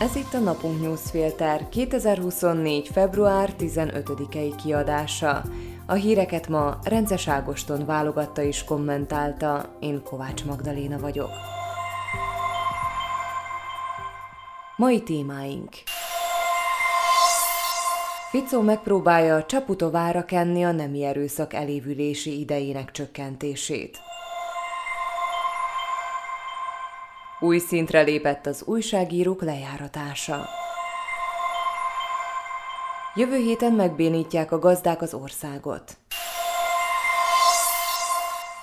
Ez itt a Napunk Newsfilter 2024. február 15-i kiadása. A híreket ma Rences Ágoston válogatta és kommentálta, én Kovács Magdaléna vagyok. Mai témáink Ficó megpróbálja Csaputovára kenni a nemi erőszak elévülési idejének csökkentését. Új szintre lépett az újságírók lejáratása. Jövő héten megbénítják a gazdák az országot.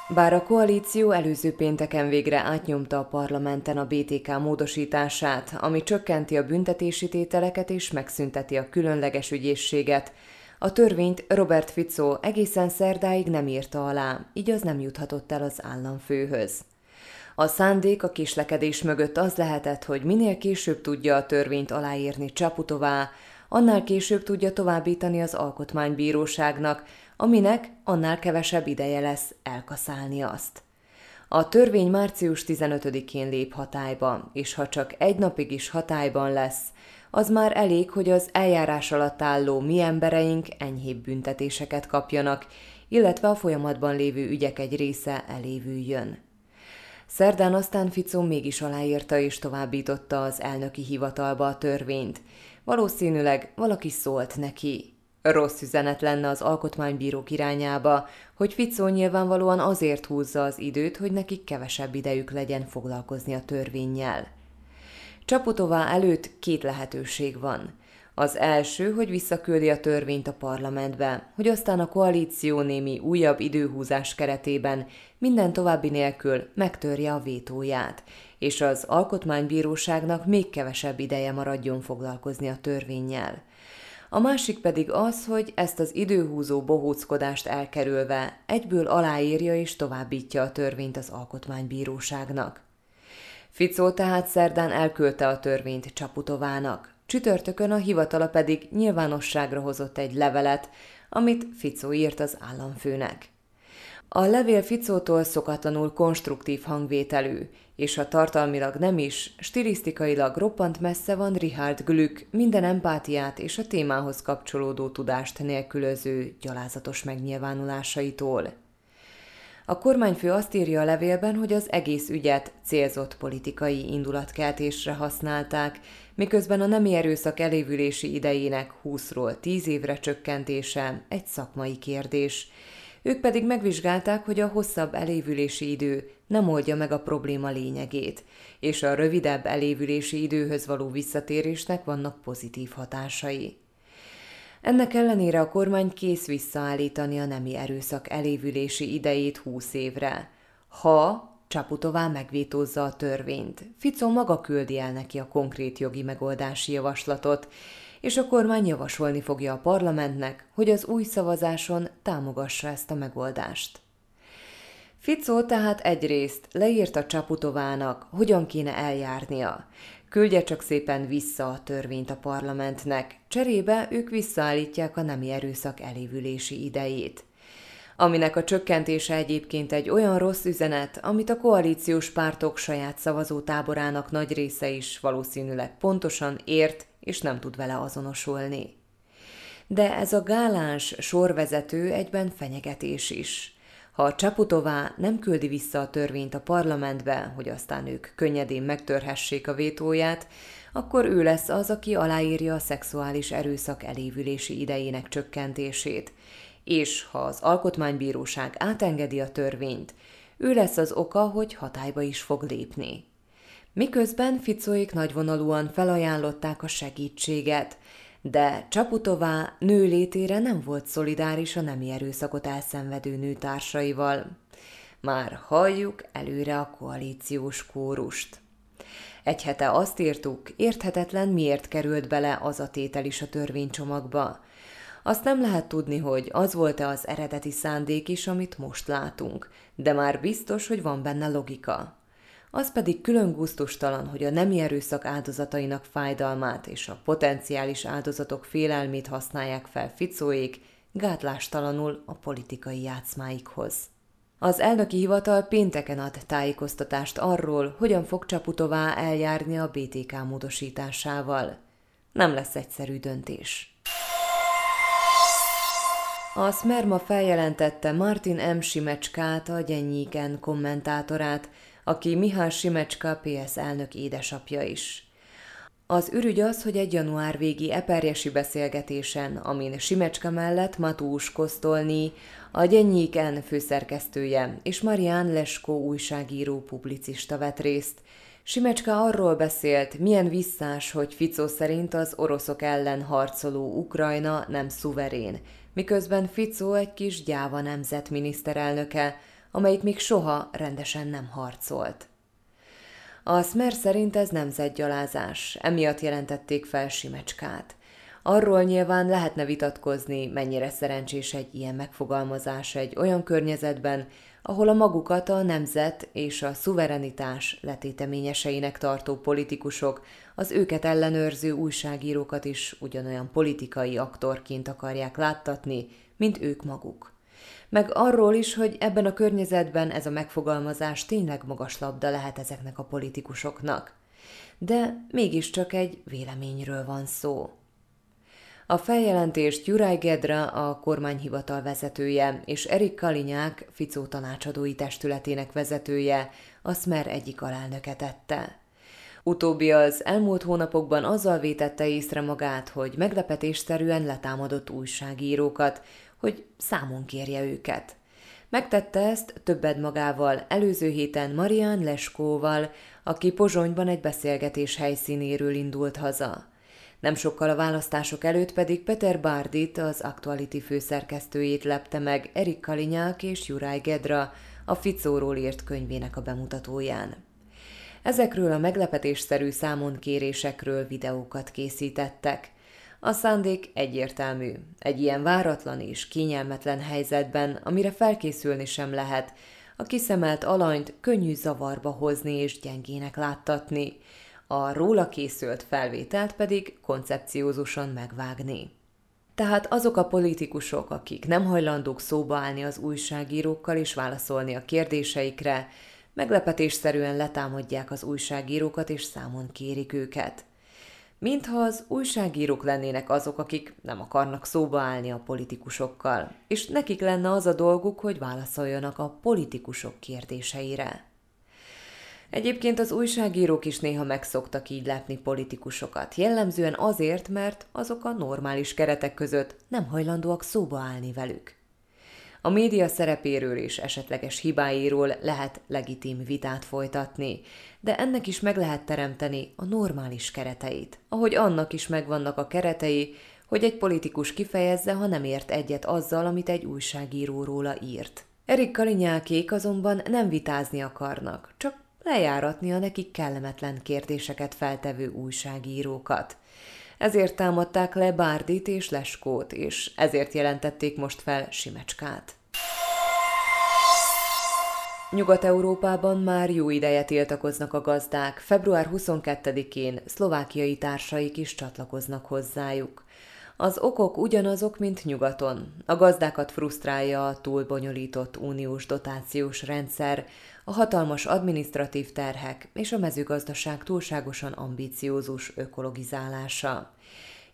Bár a koalíció előző pénteken végre átnyomta a parlamenten a BTK módosítását, ami csökkenti a büntetési tételeket és megszünteti a különleges ügyészséget, a törvényt Robert Fico egészen szerdáig nem írta alá, így az nem juthatott el az államfőhöz. A szándék a kislekedés mögött az lehetett, hogy minél később tudja a törvényt aláírni Csaputová, annál később tudja továbbítani az alkotmánybíróságnak, aminek annál kevesebb ideje lesz elkaszálni azt. A törvény március 15-én lép hatályba, és ha csak egy napig is hatályban lesz, az már elég, hogy az eljárás alatt álló mi embereink enyhébb büntetéseket kapjanak, illetve a folyamatban lévő ügyek egy része elévüljön. Szerdán aztán Ficó mégis aláírta és továbbította az elnöki hivatalba a törvényt. Valószínűleg valaki szólt neki. Rossz üzenet lenne az alkotmánybírók irányába, hogy Ficó nyilvánvalóan azért húzza az időt, hogy nekik kevesebb idejük legyen foglalkozni a törvényjel. Csaputová előtt két lehetőség van – az első, hogy visszaküldi a törvényt a parlamentbe, hogy aztán a koalíció némi újabb időhúzás keretében minden további nélkül megtörje a vétóját, és az alkotmánybíróságnak még kevesebb ideje maradjon foglalkozni a törvényjel. A másik pedig az, hogy ezt az időhúzó bohóckodást elkerülve egyből aláírja és továbbítja a törvényt az alkotmánybíróságnak. Ficó tehát szerdán elküldte a törvényt Csaputovának, Csütörtökön a hivatala pedig nyilvánosságra hozott egy levelet, amit Ficó írt az államfőnek. A levél Ficótól szokatlanul konstruktív hangvételű, és a tartalmilag nem is, stilisztikailag roppant messze van Richard Glück minden empátiát és a témához kapcsolódó tudást nélkülöző gyalázatos megnyilvánulásaitól. A kormányfő azt írja a levélben, hogy az egész ügyet célzott politikai indulatkeltésre használták, miközben a nemi erőszak elévülési idejének 20-ról 10 évre csökkentése egy szakmai kérdés. Ők pedig megvizsgálták, hogy a hosszabb elévülési idő nem oldja meg a probléma lényegét, és a rövidebb elévülési időhöz való visszatérésnek vannak pozitív hatásai. Ennek ellenére a kormány kész visszaállítani a nemi erőszak elévülési idejét 20 évre, ha Csaputová megvétózza a törvényt. Fico maga küldi el neki a konkrét jogi megoldási javaslatot, és a kormány javasolni fogja a parlamentnek, hogy az új szavazáson támogassa ezt a megoldást. Fico tehát egyrészt leírta Csaputovának, hogyan kéne eljárnia. Küldje csak szépen vissza a törvényt a parlamentnek, cserébe ők visszaállítják a nemi erőszak elévülési idejét aminek a csökkentése egyébként egy olyan rossz üzenet, amit a koalíciós pártok saját szavazótáborának nagy része is valószínűleg pontosan ért és nem tud vele azonosulni. De ez a gáláns sorvezető egyben fenyegetés is. Ha Csaputová nem küldi vissza a törvényt a parlamentbe, hogy aztán ők könnyedén megtörhessék a vétóját, akkor ő lesz az, aki aláírja a szexuális erőszak elévülési idejének csökkentését, és ha az alkotmánybíróság átengedi a törvényt, ő lesz az oka, hogy hatályba is fog lépni. Miközben Ficóik nagyvonalúan felajánlották a segítséget, de Csaputová nő létére nem volt szolidáris a nemi erőszakot elszenvedő nőtársaival. Már halljuk előre a koalíciós kórust. Egy hete azt írtuk, érthetetlen miért került bele az a tétel is a törvénycsomagba. Azt nem lehet tudni, hogy az volt-e az eredeti szándék is, amit most látunk, de már biztos, hogy van benne logika. Az pedig külön gusztustalan, hogy a nemi erőszak áldozatainak fájdalmát és a potenciális áldozatok félelmét használják fel ficóék, gátlástalanul a politikai játszmáikhoz. Az elnöki hivatal pénteken ad tájékoztatást arról, hogyan fog Csaputová eljárni a BTK módosításával. Nem lesz egyszerű döntés. A Smerma feljelentette Martin M. Simecskát, a Gyennyíken kommentátorát, aki Mihály Simecska PS elnök édesapja is. Az ürügy az, hogy egy január végi eperjesi beszélgetésen, amin Simecska mellett Matús Kosztolni, a Gyennyíken főszerkesztője és Marian Leskó újságíró publicista vett részt. Simecska arról beszélt, milyen visszás, hogy Ficó szerint az oroszok ellen harcoló Ukrajna nem szuverén, miközben Ficó egy kis gyáva nemzet miniszterelnöke, amelyik még soha rendesen nem harcolt. A Smer szerint ez nemzetgyalázás, emiatt jelentették fel Simecskát. Arról nyilván lehetne vitatkozni, mennyire szerencsés egy ilyen megfogalmazás egy olyan környezetben, ahol a magukat a nemzet és a szuverenitás letéteményeseinek tartó politikusok az őket ellenőrző újságírókat is ugyanolyan politikai aktorként akarják láttatni, mint ők maguk. Meg arról is, hogy ebben a környezetben ez a megfogalmazás tényleg magas labda lehet ezeknek a politikusoknak. De mégiscsak egy véleményről van szó. A feljelentést Juraj Gedra, a kormányhivatal vezetője, és Erik Kalinyák, Ficó tanácsadói testületének vezetője, a Smer egyik alelnöke tette. Utóbbi az elmúlt hónapokban azzal vétette észre magát, hogy meglepetésszerűen letámadott újságírókat, hogy számon kérje őket. Megtette ezt többed magával előző héten Marian Leskóval, aki Pozsonyban egy beszélgetés helyszínéről indult haza. Nem sokkal a választások előtt pedig Peter Bardit, az Actuality főszerkesztőjét lepte meg Erik Kalinyák és Juraj Gedra a Ficóról írt könyvének a bemutatóján. Ezekről a meglepetésszerű számonkérésekről videókat készítettek. A szándék egyértelmű. Egy ilyen váratlan és kényelmetlen helyzetben, amire felkészülni sem lehet, a kiszemelt alanyt könnyű zavarba hozni és gyengének láttatni, a róla készült felvételt pedig koncepciózusan megvágni. Tehát azok a politikusok, akik nem hajlandók szóba állni az újságírókkal és válaszolni a kérdéseikre, meglepetésszerűen letámadják az újságírókat és számon kérik őket. Mintha az újságírók lennének azok, akik nem akarnak szóba állni a politikusokkal, és nekik lenne az a dolguk, hogy válaszoljanak a politikusok kérdéseire. Egyébként az újságírók is néha megszoktak így látni politikusokat, jellemzően azért, mert azok a normális keretek között nem hajlandóak szóba állni velük. A média szerepéről és esetleges hibáiról lehet legitim vitát folytatni, de ennek is meg lehet teremteni a normális kereteit, ahogy annak is megvannak a keretei, hogy egy politikus kifejezze, ha nem ért egyet azzal, amit egy újságíró róla írt. Erik Kalinyákék azonban nem vitázni akarnak, csak lejáratni a nekik kellemetlen kérdéseket feltevő újságírókat. Ezért támadták le Bárdit és Leskót, és ezért jelentették most fel Simecskát. Nyugat-Európában már jó ideje tiltakoznak a gazdák, február 22-én szlovákiai társaik is csatlakoznak hozzájuk. Az okok ugyanazok, mint nyugaton. A gazdákat frusztrálja a túlbonyolított uniós dotációs rendszer, a hatalmas administratív terhek és a mezőgazdaság túlságosan ambíciózus ökologizálása.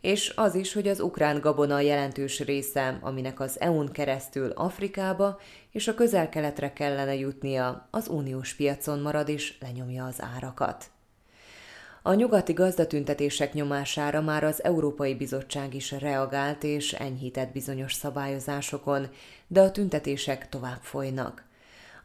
És az is, hogy az ukrán gabona jelentős része, aminek az EU-n keresztül Afrikába és a közel-keletre kellene jutnia, az uniós piacon marad és lenyomja az árakat. A nyugati gazdatüntetések nyomására már az Európai Bizottság is reagált és enyhített bizonyos szabályozásokon, de a tüntetések tovább folynak.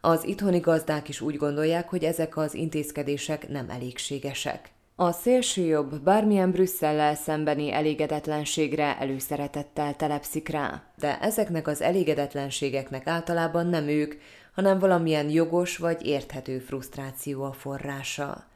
Az itthoni gazdák is úgy gondolják, hogy ezek az intézkedések nem elégségesek. A szélsőjobb bármilyen Brüsszellel szembeni elégedetlenségre előszeretettel telepszik rá, de ezeknek az elégedetlenségeknek általában nem ők, hanem valamilyen jogos vagy érthető frusztráció a forrása.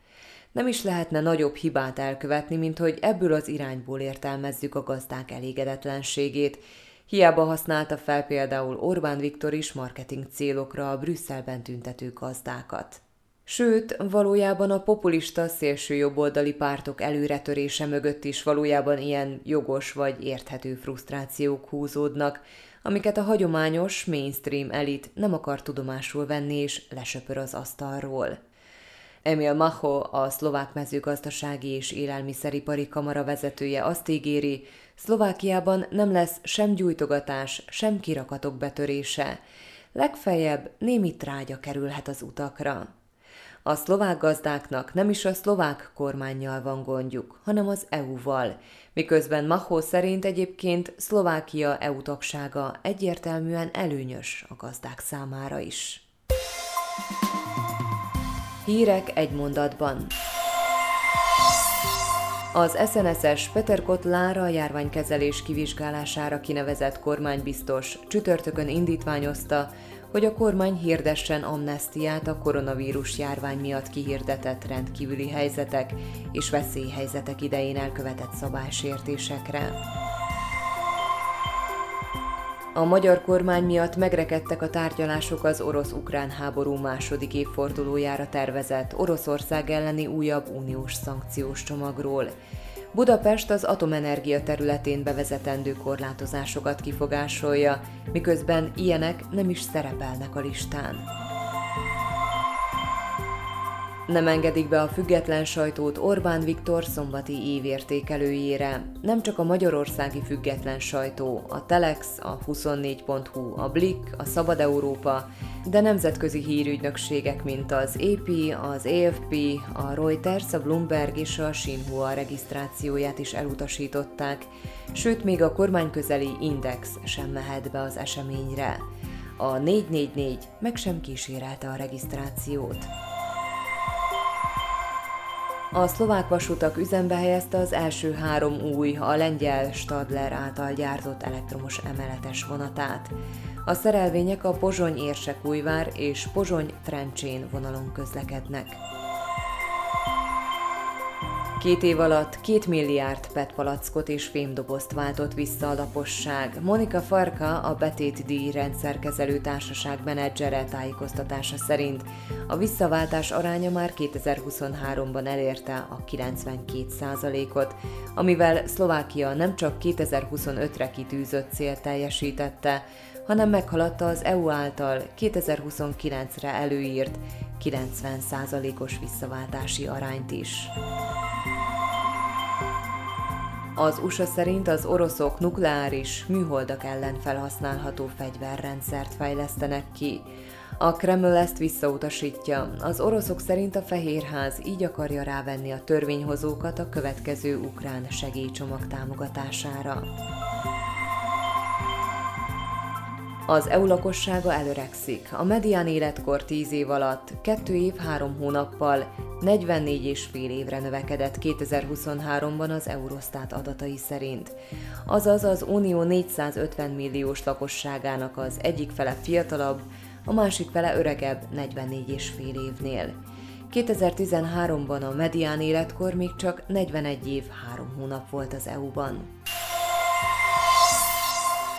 Nem is lehetne nagyobb hibát elkövetni, mint hogy ebből az irányból értelmezzük a gazdák elégedetlenségét, Hiába használta fel például Orbán Viktor is marketing célokra a Brüsszelben tüntető gazdákat. Sőt, valójában a populista szélső jobboldali pártok előretörése mögött is valójában ilyen jogos vagy érthető frusztrációk húzódnak, amiket a hagyományos mainstream elit nem akar tudomásul venni és lesöpör az asztalról. Emil Macho, a szlovák mezőgazdasági és élelmiszeripari kamara vezetője azt ígéri, Szlovákiában nem lesz sem gyújtogatás, sem kirakatok betörése. Legfeljebb némi trágya kerülhet az utakra. A szlovák gazdáknak nem is a szlovák kormányjal van gondjuk, hanem az EU-val, miközben Mahó szerint egyébként Szlovákia EU tagsága egyértelműen előnyös a gazdák számára is. Hírek egy mondatban. Az SNS-es Peter Lára járványkezelés kivizsgálására kinevezett kormánybiztos csütörtökön indítványozta, hogy a kormány hirdessen amnestiát a koronavírus járvány miatt kihirdetett rendkívüli helyzetek és veszélyhelyzetek idején elkövetett szabálysértésekre. A magyar kormány miatt megrekedtek a tárgyalások az orosz-ukrán háború második évfordulójára tervezett Oroszország elleni újabb uniós szankciós csomagról. Budapest az atomenergia területén bevezetendő korlátozásokat kifogásolja, miközben ilyenek nem is szerepelnek a listán. Nem engedik be a független sajtót Orbán Viktor szombati évértékelőjére. Nem csak a magyarországi független sajtó, a Telex, a 24.hu, a Blick, a Szabad Európa, de nemzetközi hírügynökségek, mint az AP, az AFP, a Reuters, a Bloomberg és a Xinhua regisztrációját is elutasították, sőt még a kormányközeli Index sem mehet be az eseményre. A 444 meg sem kísérelte a regisztrációt. A szlovák vasutak üzembe helyezte az első három új, a lengyel Stadler által gyártott elektromos emeletes vonatát. A szerelvények a Pozsony-Érsekújvár és Pozsony-Trencsén vonalon közlekednek. Két év alatt két milliárd PET palackot és fémdobozt váltott vissza a laposság. Monika Farka, a betétdíj rendszerkezelő társaság menedzsere tájékoztatása szerint a visszaváltás aránya már 2023-ban elérte a 92 ot amivel Szlovákia nem csak 2025-re kitűzött célt teljesítette, hanem meghaladta az EU által 2029-re előírt 90%-os visszaváltási arányt is. Az USA szerint az oroszok nukleáris, műholdak ellen felhasználható fegyverrendszert fejlesztenek ki. A Kreml ezt visszautasítja. Az oroszok szerint a Fehérház így akarja rávenni a törvényhozókat a következő ukrán segélycsomag támogatására. Az EU lakossága előregszik. A medián életkor 10 év alatt 2 év 3 hónappal 44,5 évre növekedett 2023-ban az Eurostat adatai szerint. Azaz az Unió 450 milliós lakosságának az egyik fele fiatalabb, a másik fele öregebb 44,5 évnél. 2013-ban a medián életkor még csak 41 év 3 hónap volt az EU-ban.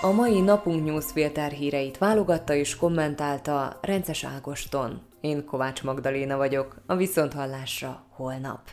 A mai napunk newsfilter híreit válogatta és kommentálta Rences Ágoston. Én Kovács Magdaléna vagyok, a Viszonthallásra holnap.